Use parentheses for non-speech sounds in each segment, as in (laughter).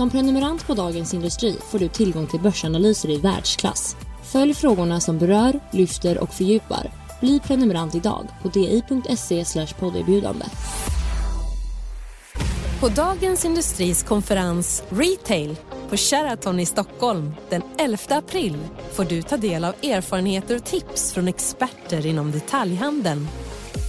Som prenumerant på Dagens Industri får du tillgång till börsanalyser i världsklass. Följ frågorna som berör, lyfter och fördjupar. Bli prenumerant idag på di.se podderbjudande. På Dagens Industris konferens Retail på Sheraton i Stockholm den 11 april får du ta del av erfarenheter och tips från experter inom detaljhandeln.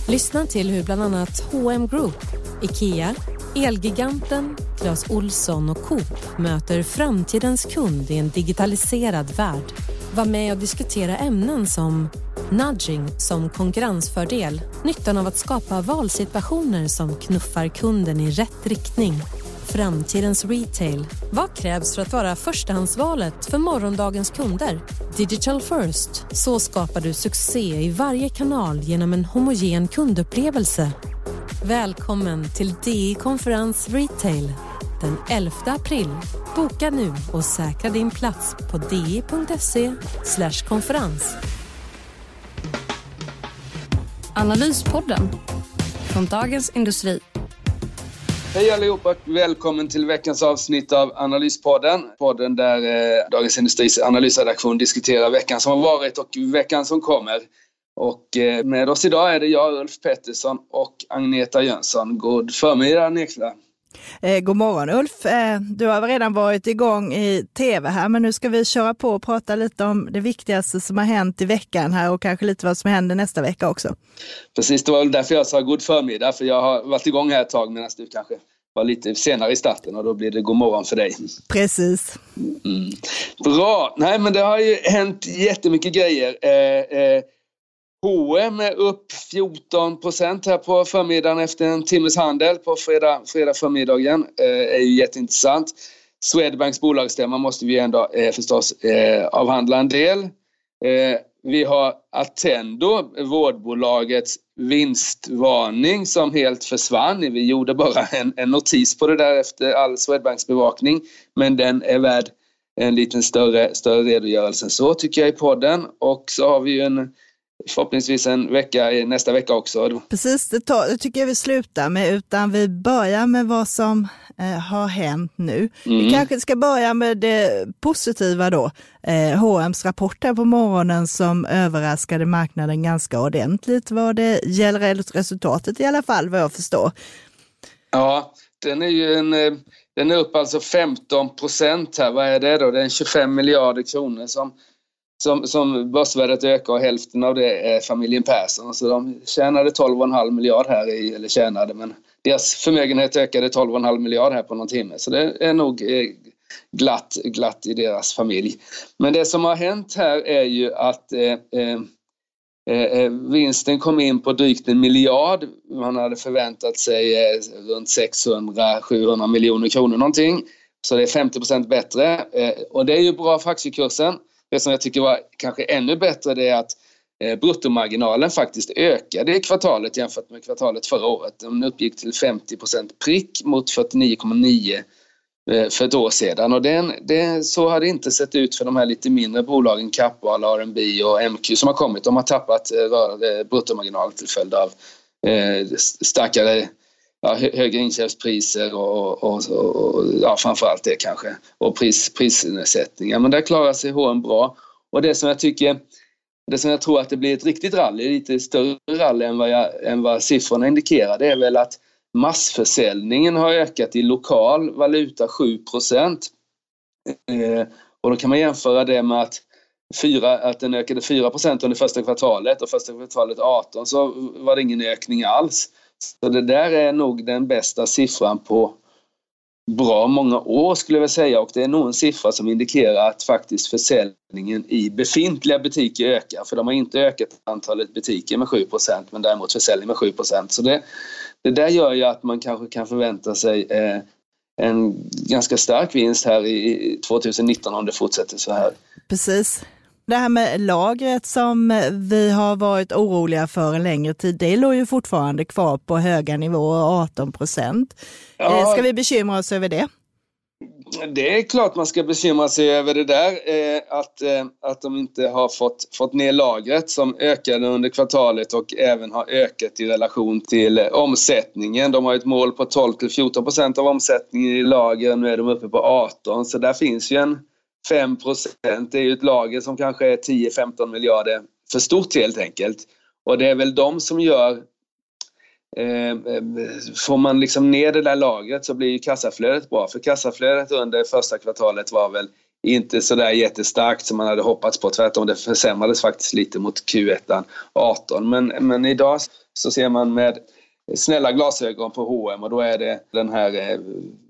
Lyssna till hur bland annat H&M Group, IKEA, Elgiganten, Clas Olsson och Coop möter framtidens kund i en digitaliserad värld. Var med och diskutera ämnen som nudging som konkurrensfördel, nyttan av att skapa valsituationer som knuffar kunden i rätt riktning, framtidens retail. Vad krävs för att vara förstahandsvalet för morgondagens kunder? Digital first. Så skapar du succé i varje kanal genom en homogen kundupplevelse. Välkommen till DI Konferens Retail den 11 april. Boka nu och säkra din plats på di.se konferens. Analyspodden från Dagens Industri. Hej allihopa! Välkommen till veckans avsnitt av Analyspodden. Podden där eh, Dagens Industris analysredaktion diskuterar veckan som har varit och veckan som kommer. Och eh, med oss idag är det jag, Ulf Pettersson och Agneta Jönsson. God förmiddag Agneta! Eh, god morgon Ulf! Eh, du har redan varit igång i tv här, men nu ska vi köra på och prata lite om det viktigaste som har hänt i veckan här och kanske lite vad som händer nästa vecka också. Precis, det var därför jag sa god förmiddag, för jag har varit igång här ett tag medan du kanske var lite senare i starten och då blir det god morgon för dig. Precis. Mm. Bra! Nej, men det har ju hänt jättemycket grejer. Eh, eh, H&M är upp 14 procent här på förmiddagen efter en timmes handel på fredag, fredag förmiddagen. Eh, är ju jätteintressant. Swedbanks bolagsstämma måste vi ändå eh, förstås eh, avhandla en del. Eh, vi har Attendo, vårdbolagets vinstvarning som helt försvann. Vi gjorde bara en, en notis på det där efter all Swedbanks bevakning. Men den är värd en liten större, större redogörelse än så tycker jag i podden. Och så har vi ju en förhoppningsvis en vecka nästa vecka också. Precis, det, tar, det tycker jag vi slutar med, utan vi börjar med vad som eh, har hänt nu. Mm. Vi kanske ska börja med det positiva då. Eh, H&M's rapport här på morgonen som överraskade marknaden ganska ordentligt vad det gäller resultatet i alla fall, vad jag förstår. Ja, den är ju en eh, den är upp alltså 15 procent här. Vad är det då? Det är 25 miljarder kronor som som, som börsvärdet ökar och hälften av det är familjen Persson. Så de tjänade 12,5 miljard här, i, eller tjänade, men deras förmögenhet ökade 12,5 miljard här på någon timme. Så det är nog eh, glatt, glatt i deras familj. Men det som har hänt här är ju att eh, eh, eh, eh vinsten kom in på drygt en miljard. Man hade förväntat sig eh, runt 600-700 miljoner kronor någonting. Så det är 50% bättre eh, och det är ju bra för aktiekursen. Det som jag tycker var kanske ännu bättre det är att eh, bruttomarginalen faktiskt ökade i kvartalet jämfört med kvartalet förra året. Den uppgick till 50% prick mot 49,9 eh, för ett år sedan. Och den, det, så har det inte sett ut för de här lite mindre bolagen, Kappahl, R&B och MQ som har kommit. De har tappat eh, bruttomarginal till följd av starkare ja, högre inköpspriser och, och, och, och ja, framförallt det kanske. Och pris, prisnedsättningar. Men där klarar sig H&M bra. Och det som jag tycker det som jag tror att det blir ett riktigt rally, lite större rally än vad, jag, än vad siffrorna indikerar, det är väl att massförsäljningen har ökat i lokal valuta 7 eh, Och då kan man jämföra det med att, 4, att den ökade 4% under första kvartalet och första kvartalet 18 så var det ingen ökning alls. Så det där är nog den bästa siffran på bra många år skulle jag säga och det är nog en siffra som indikerar att faktiskt försäljningen i befintliga butiker ökar för de har inte ökat antalet butiker med 7% men däremot försäljning med 7 Så det, det där gör ju att man kanske kan förvänta sig eh, en ganska stark vinst här i 2019 om det fortsätter så här. Precis. Det här med lagret som vi har varit oroliga för en längre tid, det låg ju fortfarande kvar på höga nivåer, 18 procent. Ja. Eh, ska vi bekymra oss över det? Det är klart man ska bekymra sig över det där. Eh, att, eh, att de inte har fått, fått ner lagret som ökade under kvartalet och även har ökat i relation till omsättningen. De har ett mål på 12 14 procent av omsättningen i lager. Nu är de uppe på 18 så där finns ju en 5 procent. Det är ju ett lager som kanske är 10-15 miljarder för stort helt enkelt. Och det är väl de som gör eh, eh, får man liksom ner det där lagret så blir ju kassaflödet bra. För kassaflödet under första kvartalet var väl inte sådär jättestarkt som man hade hoppats på. Tvärtom, det försämrades faktiskt lite mot Q1 18. Men, men idag så ser man med snälla glasögon på H&M och då är det den här eh,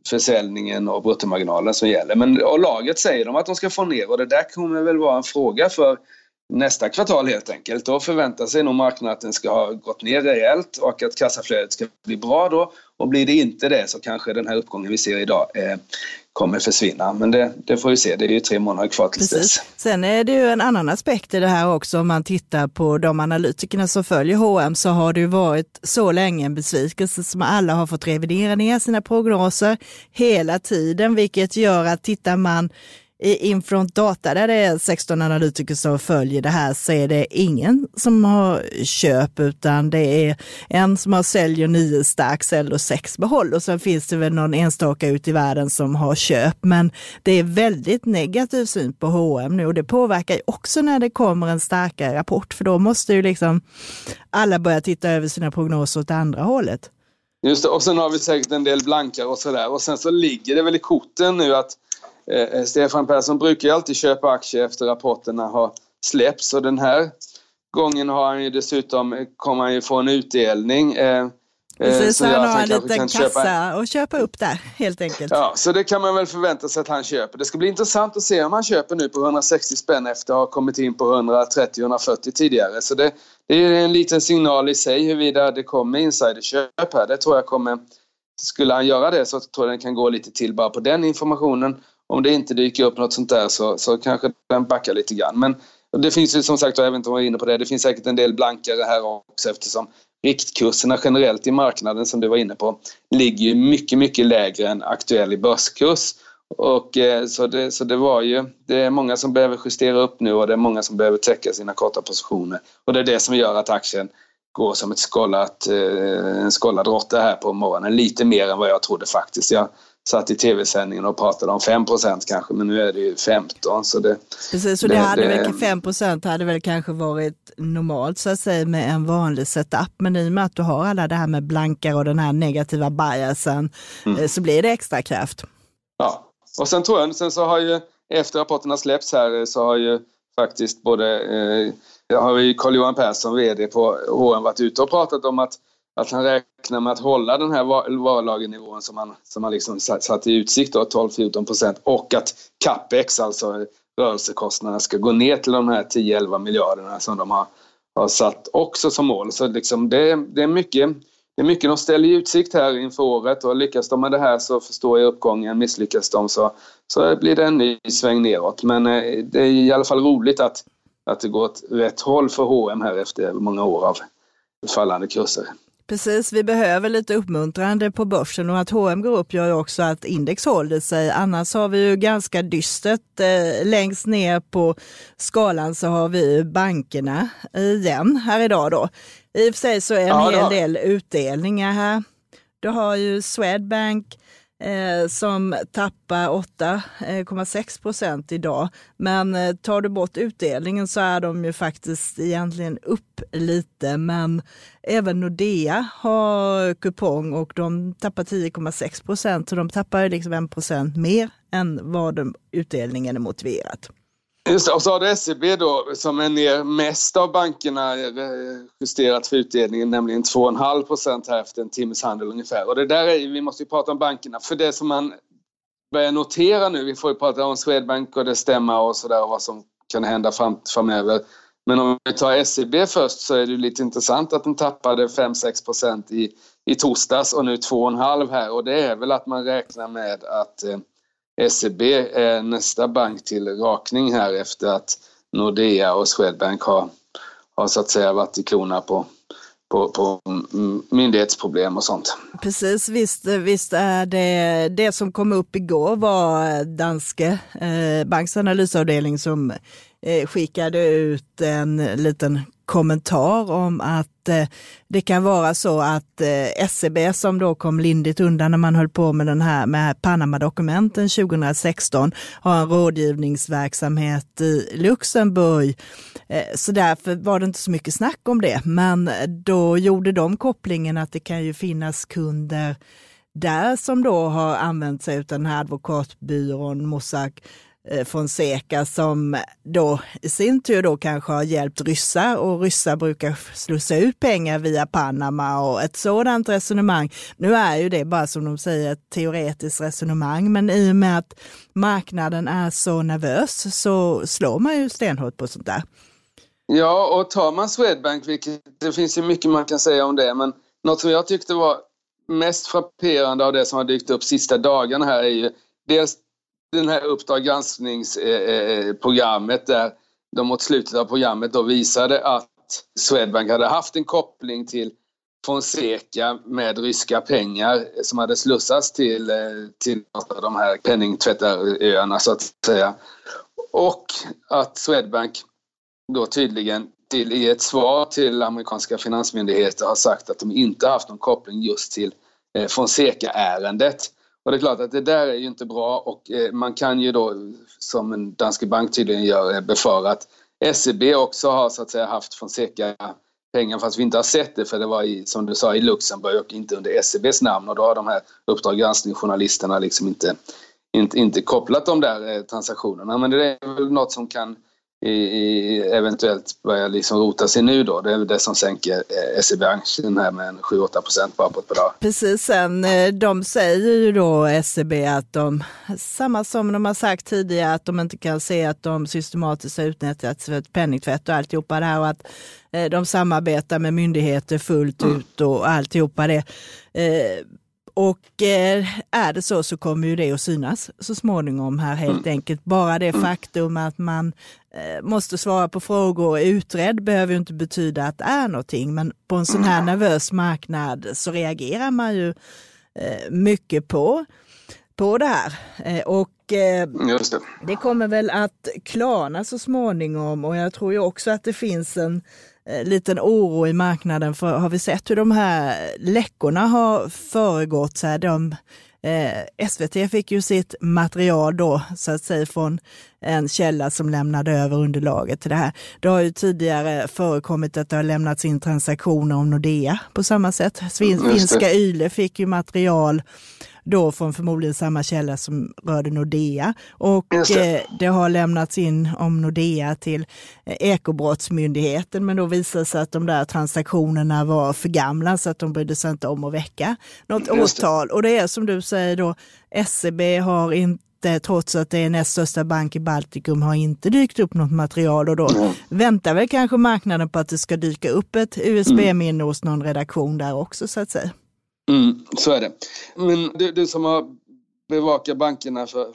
försäljningen och bruttomarginalen som gäller. Men och laget säger de att de ska få ner och det där kommer väl vara en fråga för nästa kvartal helt enkelt. Då förväntar sig nog marknaden att den ska ha gått ner rejält och att kassaflödet ska bli bra då. Och blir det inte det så kanske den här uppgången vi ser idag eh, kommer försvinna. Men det, det, får vi se, det är ju tre månader kvar tills dess. Sen är det ju en annan aspekt i det här också om man tittar på de analytikerna som följer H&M så har det ju varit så länge en besvikelse som alla har fått revidera ner sina prognoser hela tiden, vilket gör att tittar man i Infront Data där det är 16 analytiker som följer det här så är det ingen som har köp utan det är en som har sälj och nio stark, sälj och sex behåll och sen finns det väl någon enstaka ute i världen som har köp. Men det är väldigt negativ syn på H&M nu och det påverkar ju också när det kommer en starkare rapport för då måste ju liksom alla börja titta över sina prognoser åt andra hållet. Just det, och sen har vi säkert en del blankar och sådär och sen så ligger det väl i korten nu att Eh, eh, Stefan Persson brukar ju alltid köpa aktier efter rapporterna har släppts och den här gången har han ju dessutom, kommer han ju få en utdelning. Eh, Precis, så han har en liten kassa köpa... och köpa upp där helt enkelt. Ja, så det kan man väl förvänta sig att han köper. Det ska bli intressant att se om han köper nu på 160 spänn efter att ha kommit in på 130-140 tidigare. Så det, det är en liten signal i sig huruvida det kommer insiderköp här. Det tror jag kommer... Skulle han göra det så tror jag den kan gå lite till bara på den informationen om det inte dyker upp något sånt där så, så kanske den backar lite grann. Men det finns ju som sagt, och även om jag var inne på det, det finns säkert en del blankare här också eftersom riktkurserna generellt i marknaden som du var inne på ligger ju mycket, mycket lägre än aktuell i börskurs. Och eh, så, det, så det var ju, det är många som behöver justera upp nu och det är många som behöver täcka sina korta positioner. Och det är det som gör att aktien går som ett skollat, eh, en skållad råtta här på morgonen. Lite mer än vad jag trodde faktiskt. Jag, satt i tv-sändningen och pratade om 5% kanske, men nu är det ju 15. Så det, Precis, och det, det hade det, väl 5% hade väl kanske varit normalt så att säga med en vanlig setup. Men i och med att du har alla det här med blankar och den här negativa biasen mm. Eh, så blir det extra kraft. Ja, och sen tror jag, sen så har ju efter rapporterna släppts här så har ju faktiskt både, eh, har ju Carl-Johan Persson, VD på H&M varit ute och pratat om att att han räknar med att hålla den här varulagernivån som han, som han liksom satt i utsikt, 12-14 procent, och att capex, alltså rörelsekostnaderna, ska gå ner till de här 10-11 miljarderna som de har, har satt också som mål. Så liksom det, det, är mycket, det är mycket de ställer i utsikt här inför året och lyckas de med det här så förstår jag uppgången. Misslyckas de så, så blir det en ny sväng neråt. Men eh, det är i alla fall roligt att, att det går åt rätt håll för H&M här efter många år av fallande kurser. Precis, vi behöver lite uppmuntrande på börsen och att H&M går upp gör också att index håller sig. Annars har vi ju ganska dystert. Eh, längst ner på skalan så har vi bankerna igen här idag då. I och för sig så är en ja, hel del utdelningar här. Du har ju Swedbank, eh, som tappar 8,6 eh, procent idag. Men eh, tar du bort utdelningen så är de ju faktiskt egentligen upp lite. Men även Nordea har kupong och de tappar 10,6 procent. Så de tappar liksom 1 procent mer än vad de, utdelningen är motiverat. Just det, och så har du SEB då som är ner mest av bankerna eh, justerat för utdelningen, nämligen 2,5 procent här efter en timmes handel ungefär. Och det där är vi måste ju prata om bankerna, för det som man börjar notera nu, vi får ju prata om Swedbank och det stämma och sådär och vad som kan hända fram, framöver. Men om vi tar SEB först så är det lite intressant att den tappade 5-6 procent i, i torsdags och nu 2,5 här och det är väl att man räknar med att eh, SEB är eh, nästa bank till rakning här efter att Nordea och Swedbank har, har så att säga varit i klorna på, på, på myndighetsproblem och sånt. Precis, visst, visst är det det som kom upp igår var Danske eh, Banks analysavdelning som Eh, skickade ut en liten kommentar om att eh, det kan vara så att eh, SEB som då kom lindigt undan när man höll på med den här med Panama-dokumenten 2016 har en rådgivningsverksamhet i Luxemburg. Eh, så därför var det inte så mycket snack om det. Men eh, då gjorde de kopplingen att det kan ju finnas kunder där som då har använt sig av den här advokatbyrån Mossack Eh, Fonseca som då i sin tur då kanske har hjälpt ryssar och ryssar brukar slussa ut pengar via Panama och ett sådant resonemang. Nu är ju det bara som de säger ett teoretiskt resonemang, men i och med att marknaden är så nervös så slår man ju stenhårt på sånt där. Ja, och tar man Swedbank, vilket det finns ju mycket man kan säga om det, men något som jag tyckte var mest frapperande av det som har dykt upp sista dagarna här är ju dels den här Uppdrag granskningsprogrammet eh, eh, eh, där de mot slutet av programmet då visade att Swedbank hade haft en koppling till Fonseca med ryska pengar som hade slussats till, till de här penningtvättaröarna så att säga. Och att Swedbank då tydligen till, i ett svar till amerikanska finansmyndigheter har sagt att de inte haft någon koppling just till Fonseca-ärendet. Och det är klart att det där är ju inte bra och eh, man kan ju då, som en Danske Bank tydligen gör, eh, befara att SEB också har så att säga haft Fonseca pengar fast vi inte har sett det för det var i, som du sa i Luxemburg och inte under SEBs namn och då har de här Uppdrag granskning-journalisterna liksom inte, inte, inte kopplat de där eh, transaktionerna. Men det är väl något som kan i, eventuellt börja liksom rota sig nu då. Det är det som sänker eh, SEB-aktien här med 7-8 procent bara på ett par dagar. Precis, sen eh, de säger ju då SEB att de, samma som de har sagt tidigare, att de inte kan se att de systematiskt har utnyttjats för ett penningtvätt och alltihopa det här och att eh, de samarbetar med myndigheter fullt mm. ut och alltihopa det. Och eh, är det så så kommer ju det att synas så småningom här helt mm. enkelt. Bara det mm. faktum att man eh, måste svara på frågor och är utredd behöver ju inte betyda att det är någonting. Men på en sån här nervös marknad så reagerar man ju eh, mycket på, på det här. och det. det kommer väl att klarna så småningom och jag tror ju också att det finns en liten oro i marknaden. För har vi sett hur de här läckorna har föregått? Så här, de, eh, SVT fick ju sitt material då, så att säga, från en källa som lämnade över underlaget till det här. Det har ju tidigare förekommit att det har lämnats in transaktioner om Nordea på samma sätt. Finska Yle fick ju material då från förmodligen samma källa som rörde Nordea. Och det. Eh, det. har lämnats in om Nordea till eh, Ekobrottsmyndigheten, men då visade sig att de där transaktionerna var för gamla så att de brydde sig inte om att väcka något åtal. Och det är som du säger då, SEB har inte trots att det är näst största bank i Baltikum, har inte dykt upp något material och då mm. väntar väl kanske marknaden på att det ska dyka upp ett USB-minne hos någon redaktion där också så att säga. Mm, så är det. Men du, du som har bevakat bankerna för,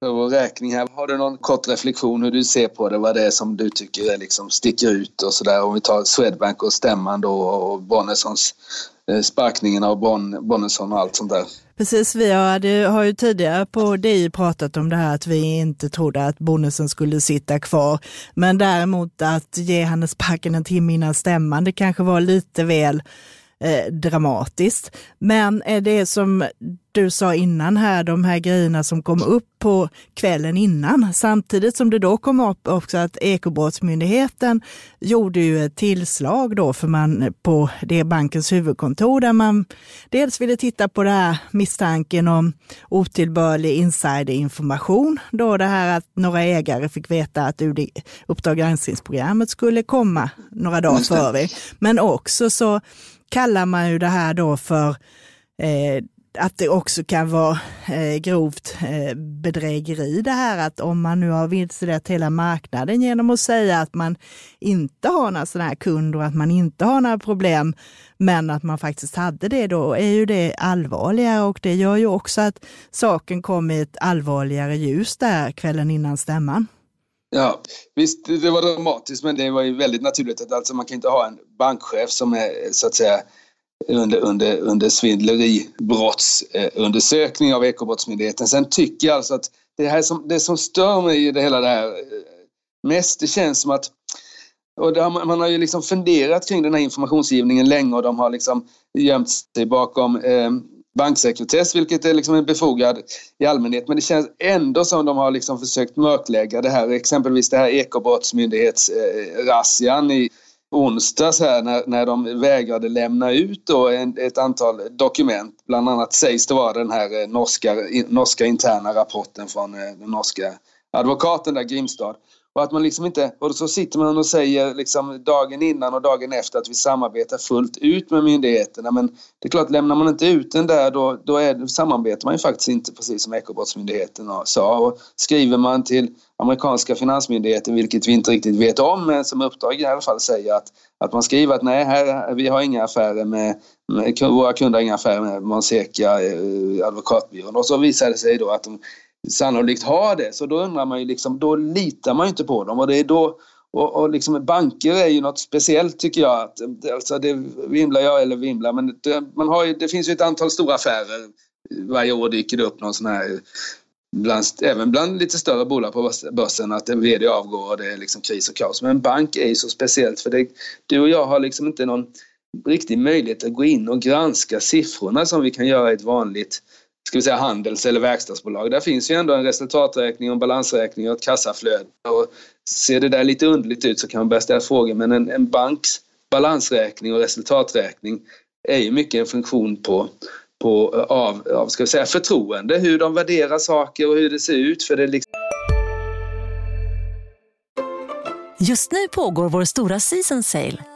för vår räkning här. Har du någon kort reflektion hur du ser på det? Vad det är som du tycker är liksom sticker ut och sådär? Om vi tar Swedbank och stämman då och Bonnessons eh, sparkningen av bon, Bonnesson och allt sånt där. Precis, vi har, har ju tidigare på DI pratat om det här att vi inte trodde att Bonnesen skulle sitta kvar. Men däremot att ge henne sparken en timme innan stämman, det kanske var lite väl eh, dramatiskt. Men eh, det som du sa innan här, de här grejerna som kom upp på kvällen innan, samtidigt som det då kom upp också att Ekobrottsmyndigheten gjorde ju ett tillslag då för man på det bankens huvudkontor där man dels ville titta på det här misstanken om otillbörlig insiderinformation, då det här att några ägare fick veta att UD, Uppdrag granskningsprogrammet skulle komma några dagar före. Men också så kallar man ju det här då för eh, att det också kan vara eh, grovt eh, bedrägeri det här att om man nu har vilselett hela marknaden genom att säga att man inte har några sådana här kunder och att man inte har några problem, men att man faktiskt hade det, då är ju det allvarligare och det gör ju också att saken kom i ett allvarligare ljus där kvällen innan stämman. Ja, visst, det var dramatiskt, men det var ju väldigt naturligt att alltså, man kan inte ha en bankchef som är så att säga under, under, under svindleribrottsundersökning av Ekobrottsmyndigheten. Sen tycker jag alltså att det här som, det som stör mig i det hela det här eh, mest, det känns som att och har, man har ju liksom funderat kring den här informationsgivningen länge och de har liksom gömt sig bakom eh, banksekretess, vilket är liksom befogad i allmänhet. Men det känns ändå som de har liksom försökt mörklägga det här, exempelvis det här ekobrottsmyndighetsrazzian eh, i onsdags här när, när de vägrade lämna ut då en, ett antal dokument. Bland annat sägs det vara den här eh, norska, norska interna rapporten från eh, den norska advokaten där, Grimstad. Och att man liksom inte, och så sitter man och säger liksom dagen innan och dagen efter att vi samarbetar fullt ut med myndigheterna. Men det är klart, lämnar man inte ut den där då, då är, samarbetar man ju faktiskt inte precis som Ekobrottsmyndigheten sa. Och skriver man till amerikanska finansmyndigheten, vilket vi inte riktigt vet om, men som uppdrag i alla fall säger att, att man skriver att nej, här, vi har inga affärer med, med våra kunder har inga affärer med Monseca eh, advokatbyrån. Och så visar det sig då att de sannolikt har det. Så då undrar man ju liksom, då litar man ju inte på dem och det är då och, och liksom banker är ju något speciellt tycker jag. Att, alltså det vimlar jag eller vimlar men det, man har ju, det finns ju ett antal stora affärer. Varje år dyker det upp någon sån här Bland, även bland lite större bolag på börsen att en VD avgår och det är liksom kris och kaos. Men en bank är ju så speciellt för det, du och jag har liksom inte någon riktig möjlighet att gå in och granska siffrorna som vi kan göra i ett vanligt ska vi säga, handels eller verkstadsbolag. Där finns ju ändå en resultaträkning och en balansräkning och ett kassaflöde. Och ser det där lite underligt ut så kan man börja ställa frågor men en, en banks balansräkning och resultaträkning är ju mycket en funktion på, på, av, av ska vi säga, förtroende, hur de värderar saker och hur det ser ut. För det liksom... Just nu pågår vår stora season sale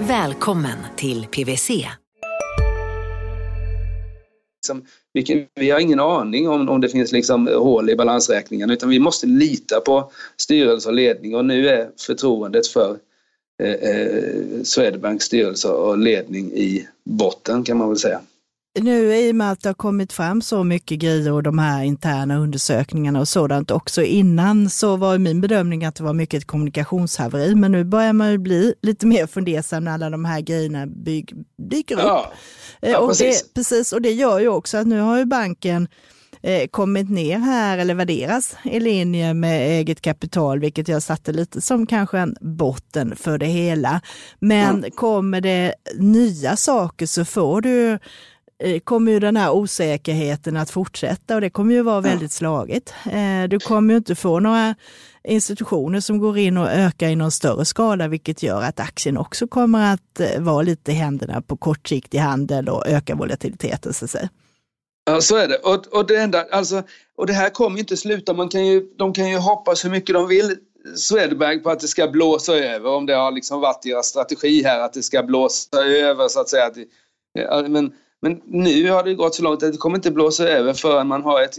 Välkommen till PWC. Liksom, vi har ingen aning om, om det finns liksom hål i balansräkningen utan vi måste lita på styrelse och ledning och nu är förtroendet för eh, eh, Swedbanks styrelse och ledning i botten kan man väl säga. Nu i och med att det har kommit fram så mycket grejer och de här interna undersökningarna och sådant också innan så var min bedömning att det var mycket ett kommunikationshaveri. Men nu börjar man ju bli lite mer fundersam när alla de här grejerna byg, dyker upp. Ja, eh, och precis. Det, precis. Och det gör ju också att nu har ju banken eh, kommit ner här eller värderas i linje med eget kapital, vilket jag satte lite som kanske en botten för det hela. Men mm. kommer det nya saker så får du kommer ju den här osäkerheten att fortsätta och det kommer ju vara väldigt slagigt. Eh, du kommer ju inte få några institutioner som går in och ökar i någon större skala, vilket gör att aktien också kommer att eh, vara lite i händerna på kortsiktig handel och öka volatiliteten. Så att säga. Ja, så är det. Och, och, det enda, alltså, och det här kommer inte sluta. Man kan ju, de kan ju hoppas hur mycket de vill, Swedbank, på att det ska blåsa över. Om det har liksom varit deras strategi här, att det ska blåsa över så att säga. Men, men nu har det gått så långt att det kommer inte blåsa över förrän man har ett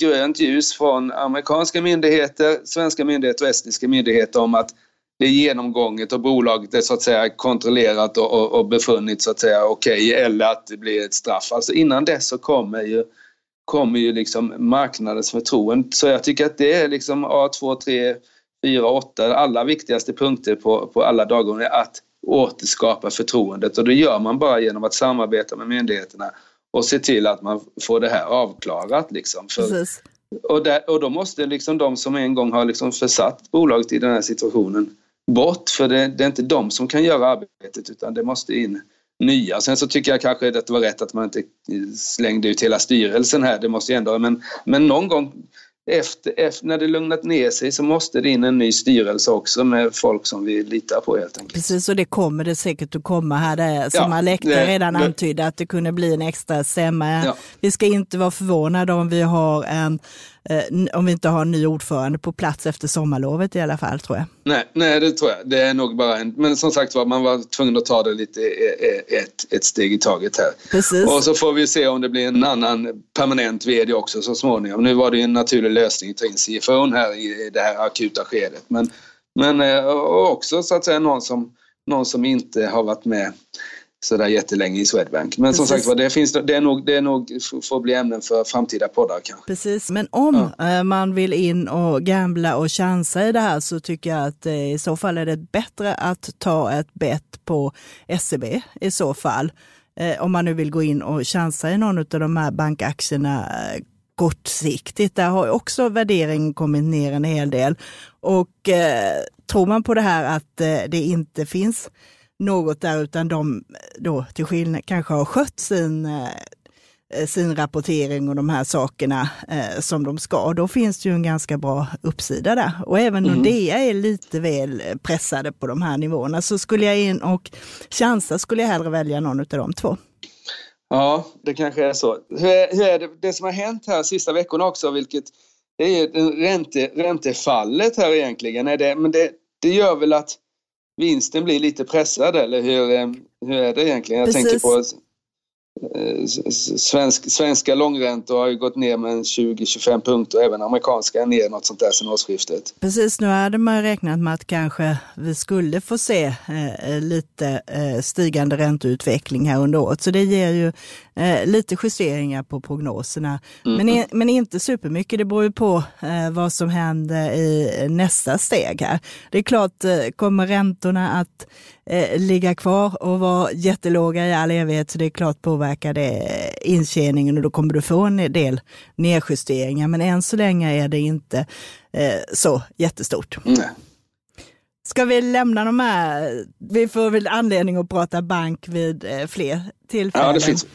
grönt ljus från amerikanska myndigheter, svenska myndigheter och estniska myndigheter om att det är genomgånget och bolaget är så att säga kontrollerat och, och, och befunnit så att säga okej okay, eller att det blir ett straff. Alltså innan dess så kommer ju, kommer ju liksom marknadens förtroende. Så jag tycker att det är liksom A2, 3, 4, 8, alla viktigaste punkter på, på alla dagordningar att återskapa förtroendet och det gör man bara genom att samarbeta med myndigheterna och se till att man får det här avklarat. Liksom. För, och, där, och då måste liksom de som en gång har liksom försatt bolaget i den här situationen bort för det, det, är inte de som kan göra arbetet utan det måste in nya. Sen så tycker jag kanske att det var rätt att man inte slängde ut hela styrelsen här. Det måste ju ändå, men, men någon gång efter, efter, när det lugnat ner sig så måste det in en ny styrelse också med folk som vi litar på helt enkelt. Precis, och det kommer det säkert att komma här. Det, som ja, Alekta redan det, antydde att det kunde bli en extra stämma. Ja. Vi ska inte vara förvånade om vi har en Eh, om vi inte har en ny ordförande på plats efter sommarlovet i alla fall tror jag. Nej, nej det tror jag. Det är nog bara en, men som sagt var, man var tvungen att ta det lite ett, ett steg i taget här. Precis. Och så får vi se om det blir en annan permanent vd också så småningom. Nu var det en naturlig lösning att ta in CFO här i det här akuta skedet. Men, men eh, också så att säga någon som, någon som inte har varit med sådär jättelänge i Swedbank. Men som sagt det, finns, det, är nog, det är nog får bli ämnen för framtida poddar kanske. Precis, men om ja. Eh, man vill in och gambla och chansa i det här så tycker jag att eh, i så fall är det bättre att ta ett bett på SEB i så fall. Eh, om man nu vill gå in och chansa i någon av de här bankaktierna kortsiktigt. Där har också värderingen kommit ner en hel del. Och eh, tror man på det här att eh, det inte finns något där, utan de då till skillnad kanske har skött sin, eh, sin rapportering och de här sakerna eh, som de ska. Då finns det ju en ganska bra uppsida där. Och även mm. Nordea är lite väl pressade på de här nivåerna. Så skulle jag in och chansa skulle jag hellre välja någon av de två. Ja, det kanske är så. Hur är, hur är det, det som har hänt här sista veckorna också, vilket det är ju ränte, räntefallet här egentligen. Är det, men det, det gör väl att vinsten blir lite pressad eller hur, eh, hur är det egentligen? Jag Precis. tänker på svensk, svenska långräntor har ju gått ner med 20-25 punkter, även amerikanska är ner något sånt där sedan årsskiftet. Precis, nu hade man räknat med att kanske vi skulle få se eh, lite eh, stigande ränteutveckling här under året, så det ger ju eh, lite justeringar på prognoserna. Mm. Men, i, men inte supermycket, det beror ju på eh, vad som händer i nästa steg här. Det är klart, eh, kommer räntorna att eh, ligga kvar och vara jättelåga i all evighet, så det är klart påverkar det intjäningen och då kommer du få en del nedjusteringar. Men än så länge är det inte eh, så jättestort. Mm. Ska vi lämna de här? Vi får väl anledning att prata bank vid eh, fler tillfällen. Ja, det finns.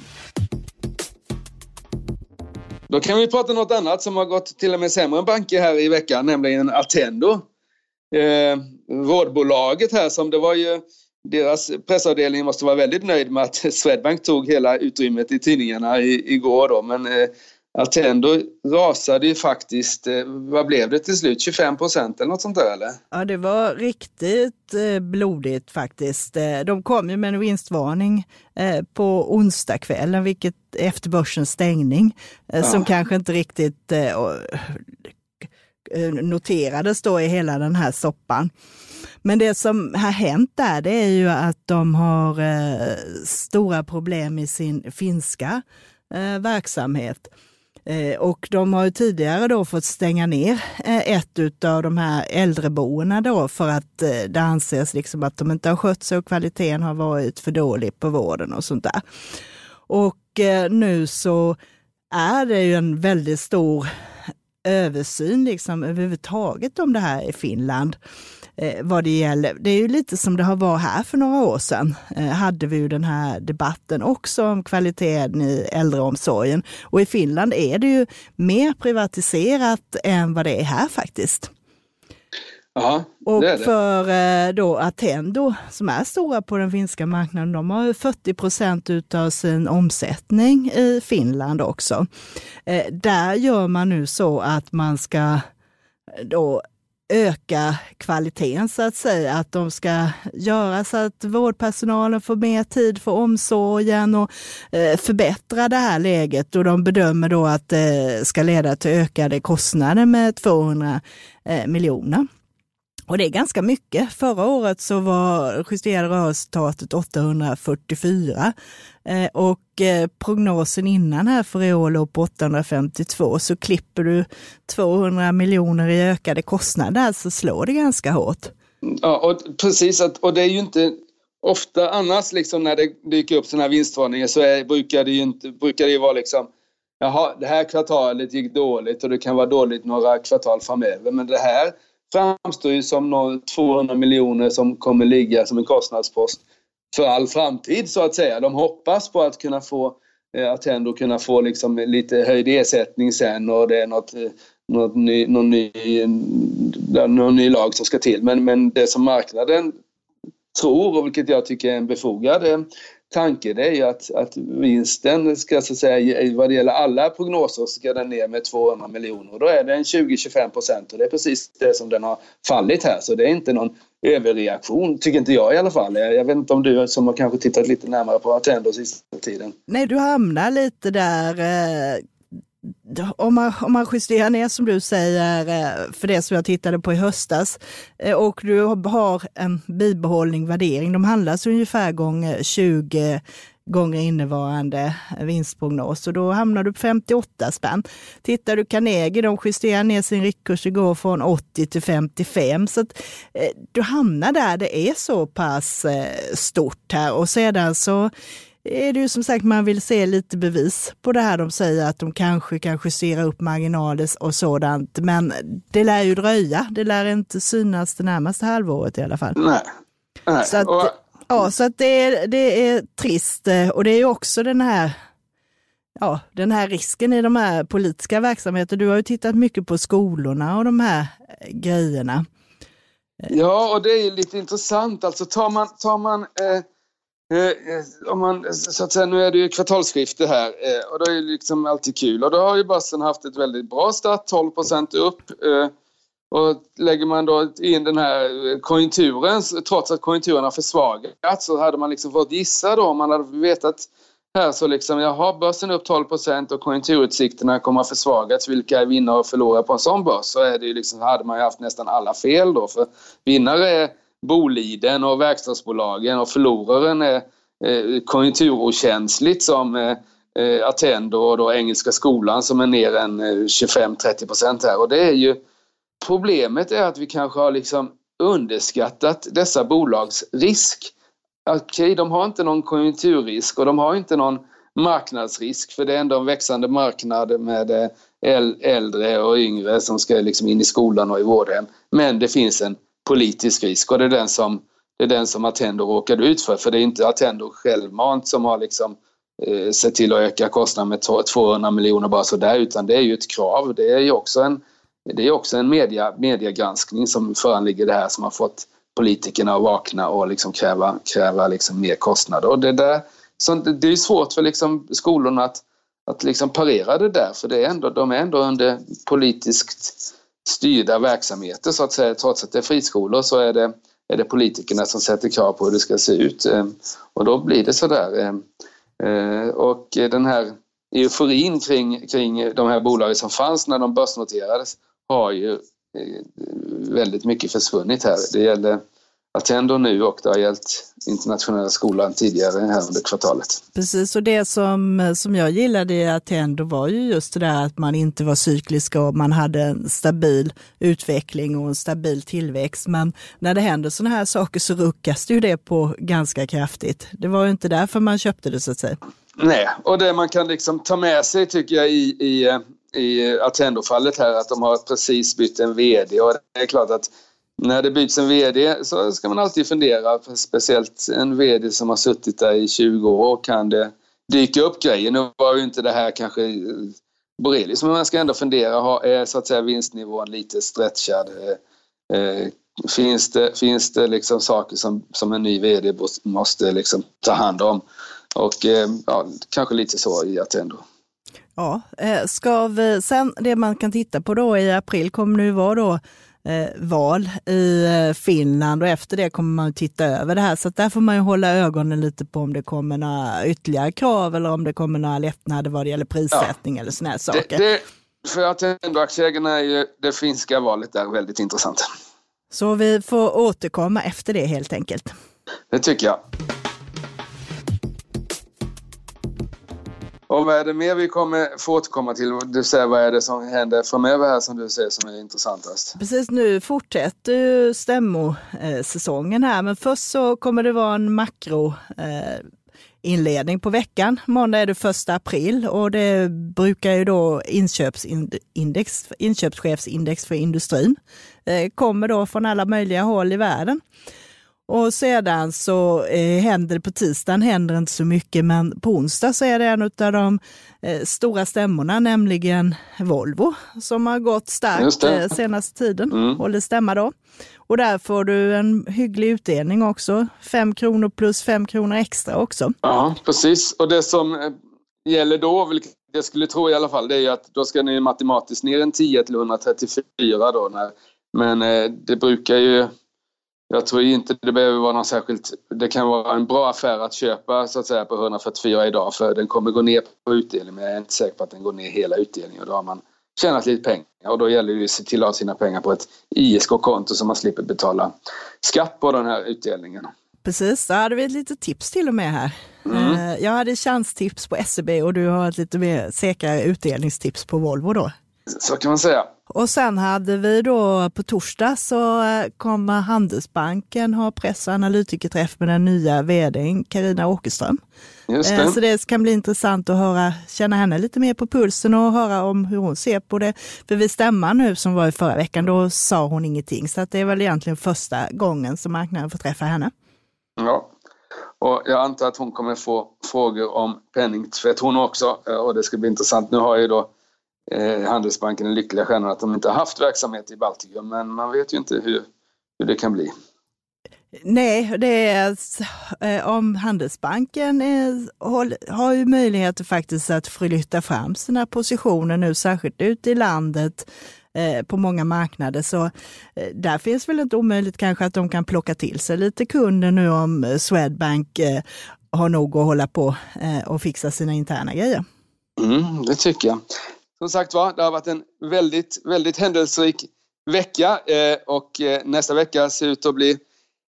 Då kan vi prata något annat som har gått till och med sämre än banker här i veckan, nämligen Attendo. Eh, vårdbolaget här som det var ju deras pressavdelning måste vara väldigt nöjd med att (laughs) Swedbank tog hela utrymmet i tidningarna i, igår då. Men eh, Attendo rasade ju faktiskt, eh, vad blev det till slut, 25 procent eller något sånt där eller? Ja det var riktigt eh, blodigt faktiskt. Eh, de kom ju med en vinstvarning eh, på onsdagskvällen, vilket efter börsens stängning, eh, ja. som kanske inte riktigt Eh, noterades då i hela den här soppan. Men det som har hänt där, det är ju att de har eh, stora problem i sin finska eh, verksamhet. Eh, och de har ju tidigare då fått stänga ner eh, ett av de här äldreboendena då för att eh, det anses liksom att de inte har skött sig och kvaliteten har varit för dålig på vården och sånt där. Och eh, nu så är det ju en väldigt stor översyn liksom överhuvudtaget om det här i Finland eh, vad det gäller. Det är ju lite som det har varit här för några år sedan. Eh, hade vi ju den här debatten också om kvaliteten i äldreomsorgen. Och i Finland är det ju mer privatiserat än vad det är här faktiskt. Aha, och det det. för eh, då Attendo, som är stora på den finska marknaden, de har 40 procent av sin omsättning i Finland också. Eh, där gör man nu så att man ska då öka kvaliteten så att säga, att de ska göra så att vårdpersonalen får mer tid för omsorgen och eh, förbättra det här läget och de bedömer då att det ska leda till ökade kostnader med 200 eh, miljoner. Och det är ganska mycket. Förra året så var justerade rörelseresultatet 844 eh, och eh, prognosen innan här för i år låg på 852 så klipper du 200 miljoner i ökade kostnader så slår det ganska hårt. Ja, och precis. och det är ju inte ofta annars liksom när det dyker upp sådana här vinstvarningar så är, brukar det ju inte, brukar det ju vara liksom Jaha, det här kvartalet gick dåligt och det kan vara dåligt några kvartal framöver. Men det här framstår ju som 200 miljoner som kommer ligga som en kostnadspost för all framtid så att säga. De hoppas på att kunna få eh, att ändå kunna få liksom lite höjd ersättning sen och det är något, eh, något ny, någon, ny, eh, någon ny lag som ska till. Men, men det som marknaden tror och vilket jag tycker är en befogad tanke det är ju att, att vinsten ska så att säga vad det gäller alla prognoser ska den ner med 200 miljoner och då är det en 20-25 procent och det är precis det som den har fallit här så det är inte någon överreaktion, tycker inte jag i alla fall. Jag vet inte om du som har kanske tittat lite närmare på Attendo sista tiden. Nej, du hamnar lite där eh, om man, om man justerar ner som du säger eh, för det som jag tittade på i höstas eh, och du har en bibehållning värdering, de handlas ungefär gånger eh, 20 gånger innevarande vinstprognos. Och då hamnar du på 58 spänn. Tittar du Carnegie, de justerar ner sin riktkurs igår från 80 till 55 så att eh, du hamnar där det är så pass stort här. Och sedan så är det ju som sagt man vill se lite bevis på det här. De säger att de kanske kan justera upp marginaler och sådant, men det lär ju dröja. Det lär inte synas det närmaste halvåret i alla fall. Nej. Nej. Så att, ja, så att det, är, det är trist och det är ju också den här ja, den här risken i de här politiska verksamheterna. Du har ju tittat mycket på skolorna och de här grejerna. Ja, och det är lite intressant. Alltså tar man, tar man eh Eh, eh, Eh, eh, om man, så att säga, nu är det ju kvartalsskifte här eh, och det är ju liksom alltid kul och då har ju börsen haft ett väldigt bra start, 12% upp. Eh, och lägger man då in den här konjunkturen, trots att konjunkturen har försvagats, så hade man liksom fått gissa då om man hade vetat här så liksom, jaha, börsen upp 12% och konjunkturutsikterna kommer att försvagats. Vilka är vinnare och förlorare på en sån börs? Så är det ju liksom, hade man ju haft nästan alla fel då. För vinnare är Boliden och verkstadsbolagen och förloraren är eh, konjunkturokänsligt som eh, eh, Attendo och då Engelska skolan som är ner än 25-30 procent här och det är ju Problemet är att vi kanske har liksom underskattat dessa bolags risk. Okej, okay, de har inte någon konjunkturrisk och de har inte någon marknadsrisk för det är ändå en växande marknad med äldre och yngre som ska liksom in i skolan och i vårdhem. Men det finns en politisk risk och det är den som, det är den som Attendo råkade ut för. För det är inte Attendo självmant som har liksom eh, sett till att öka kostnaden med 200 miljoner bara sådär utan det är ju ett krav. Det är ju också en, det är också en media, mediegranskning som föranligger det här som har fått politikerna att vakna och liksom kräva, kräva liksom mer kostnader. Och det, där, så det är svårt för liksom skolorna att, att liksom parera det där för det är ändå, de är ändå under politiskt styrda verksamheter så att säga. Trots att det är friskolor så är det, är det politikerna som sätter krav på hur det ska se ut. Ehm, och då blir det sådär. Ehm, eh, och den här euforin kring, kring de här bolagen som fanns när de börsnoterades har ju eh, väldigt mycket försvunnit här. Det gäller Attendo nu och det har gällt internationella skolan tidigare här under kvartalet. Precis, och det som, som jag gillade i Attendo var ju just det där att man inte var cyklisk och man hade en stabil utveckling och en stabil tillväxt. Men när det händer sådana här saker så ruckas det ju det på ganska kraftigt. Det var ju inte därför man köpte det så att säga. Nej, och det man kan liksom ta med sig tycker jag i, i, i Attendo-fallet här att de har precis bytt en VD och det är klart att när det byts en VD så ska man alltid fundera, speciellt en VD som har suttit där i 20 år, kan det dyka upp grejer? Nu var ju inte det här kanske eh, Borelius, men man ska ändå fundera, är eh, så att säga vinstnivån lite stretchad? Eh, eh, finns det, finns det liksom saker som, som en ny VD måste liksom ta hand om? Och eh, ja, kanske lite så i Attendo. Ja, ska vi, sen det man kan titta på då i april kommer nu vara då val i eh, Finland och efter det kommer man titta över det här. Så där får man ju hålla ögonen lite på om det kommer några ytterligare krav eller om det kommer några lättnader vad det gäller prissättning ja. eller sådana här saker. Det, det, för att aktieägarna är ju det finska valet där väldigt intressant. Så vi får återkomma efter det helt enkelt. Det tycker jag. Och vad är det mer vi kommer få återkomma till? Du säger vad är det som händer framöver här som du ser som är intressantast? Precis, nu fortsätter ju stämmosäsongen här, men först så kommer det vara en makro eh, inledning på veckan. Måndag är det första april och det brukar ju då inköpsindex, inköpschefsindex för industrin. Eh, kommer då från alla möjliga håll i världen. Och sedan så eh, händer på tisdagen händer inte så mycket, men på onsdag så är det en av de eh, stora stämmorna, nämligen Volvo, som har gått starkt eh, senaste tiden, mm. håller stämma då. Och där får du en hygglig utdelning också, fem kronor plus fem kronor extra också. Ja, precis. Och det som eh, gäller då, vilket jag skulle tro i alla fall, det är att då ska ni matematiskt ner en 10 till 134 då. När, men eh, det brukar ju jag tror inte det behöver vara någon särskilt... Det kan vara en bra affär att köpa så att säga på 144 idag för den kommer gå ner på utdelning men jag är inte säker på att den går ner hela utdelningen och då har man tjänat lite pengar och då gäller det att se till att ha sina pengar på ett ISK-konto så man slipper betala skatt på den här utdelningen. Precis, då hade vi ett litet tips till och med här. Mm. Eh, jag hade chanstips på SEB och du har ett lite mer säkrare utdelningstips på Volvo då. Så kan man säga. Och sen hade vi då på torsdag så eh, kommer Handelsbanken ha press och analytikerträff med den nya vdn Karina Åkerström. Just det. Eh, så det kan bli intressant att höra, känna henne lite mer på pulsen och höra om hur hon ser på det. För vid stämman nu som var i förra veckan, då sa hon ingenting. Så att det är väl egentligen första gången som marknaden får träffa henne. Ja, och jag antar att hon kommer få frågor om penningtvätt hon också. Eh, och det ska bli intressant. Nu har ju då eh, Handelsbanken den lyckliga stjärnan att de inte har haft verksamhet i Baltikum. Men man vet ju inte hur, hur det kan bli. Nej, det är eh, om Handelsbanken är, har ju möjligheter faktiskt att flytta fram sina positioner nu, särskilt ute i landet eh, på många marknader. Så där finns väl inte omöjligt kanske att de kan plocka till sig lite kunder nu om Swedbank har nog att hålla på och fixa sina interna grejer. Mm, det tycker jag. Som sagt var, det har varit en väldigt, väldigt händelserik vecka eh, och eh, nästa vecka ser ut att bli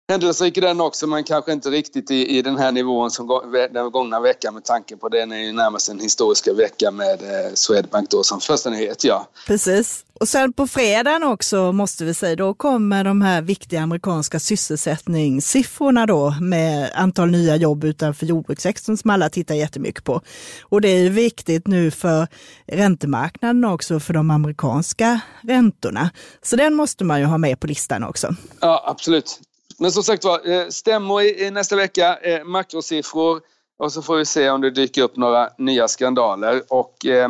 händelserik den också, men kanske inte riktigt i, i den här nivån som den gångna veckan med tanke på den är ju närmast en historiska vecka med eh, Swedbank då som första nyhet, ja. Precis. Och sen på fredagen också måste vi säga, då kommer de här viktiga amerikanska sysselsättningssiffrorna då med antal nya jobb utanför jordbrukssektorn som alla tittar jättemycket på. Och det är ju viktigt nu för räntemarknaden också, för de amerikanska räntorna. Så den måste man ju ha med på listan också. Ja, absolut. Men som sagt var, eh, stämmor i nästa vecka, eh, makrosiffror och så får vi se om det dyker upp några nya skandaler. Och eh,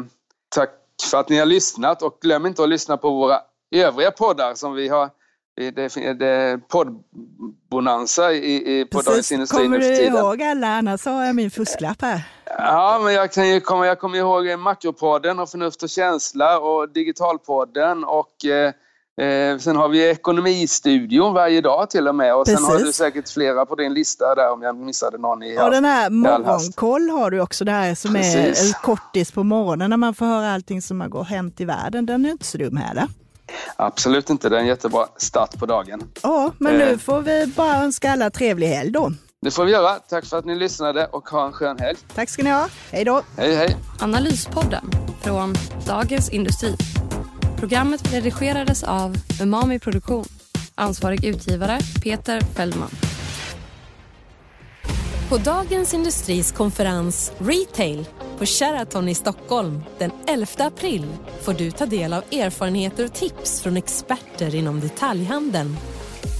tack för att ni har lyssnat och glöm inte att lyssna på våra övriga poddar som vi har det är poddbonanza i, i, på Dagens Industri Kommer du ihåg alla? Annars har jag min fusklapp här. Ja, men jag, kan ju komma, jag kommer ihåg Makropodden och Förnuft och känsla och Digitalpodden och eh, Eh, sen har vi Ekonomistudion varje dag till och med och Precis. sen har du säkert flera på din lista där om jag missade någon i Och den här morgonkoll har du också, det här som Precis. är kortis på morgonen när man får höra allting som har hänt i världen. Den är inte så dum heller. Absolut inte, det är en jättebra start på dagen. Ja, men nu eh. får vi bara önska alla trevlig helg då. Det får vi göra. Tack för att ni lyssnade och ha en skön helg. Tack ska ni ha. Hej då. Hej, hej. Analyspodden från Dagens Industri. Programmet redigerades av Umami Produktion. Ansvarig utgivare Peter Fellman. På Dagens Industris konferens Retail på Sheraton i Stockholm den 11 april får du ta del av erfarenheter och tips från experter inom detaljhandeln.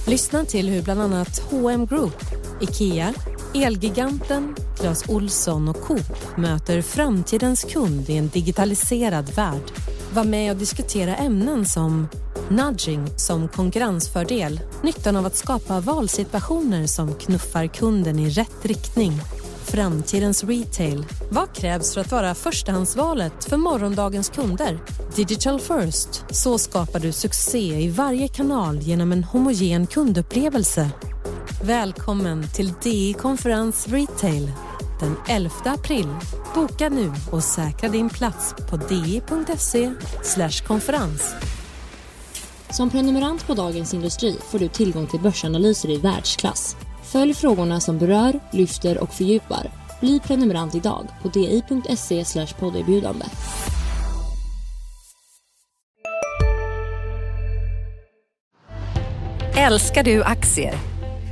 Lyssna till hur bland annat H&M Group, IKEA, Elgiganten, Clas Olsson och Coop möter framtidens kund i en digitaliserad värld. Var med och diskutera ämnen som nudging som konkurrensfördel, nyttan av att skapa valsituationer som knuffar kunden i rätt riktning, framtidens retail. Vad krävs för att vara förstahandsvalet för morgondagens kunder? Digital first. Så skapar du succé i varje kanal genom en homogen kundupplevelse. Välkommen till DI Konferens Retail den 11 april. Boka nu och säkra din plats på di.se konferens. Som prenumerant på Dagens Industri får du tillgång till börsanalyser i världsklass. Följ frågorna som berör, lyfter och fördjupar. Bli prenumerant idag på di.se podderbjudande. Älskar du aktier?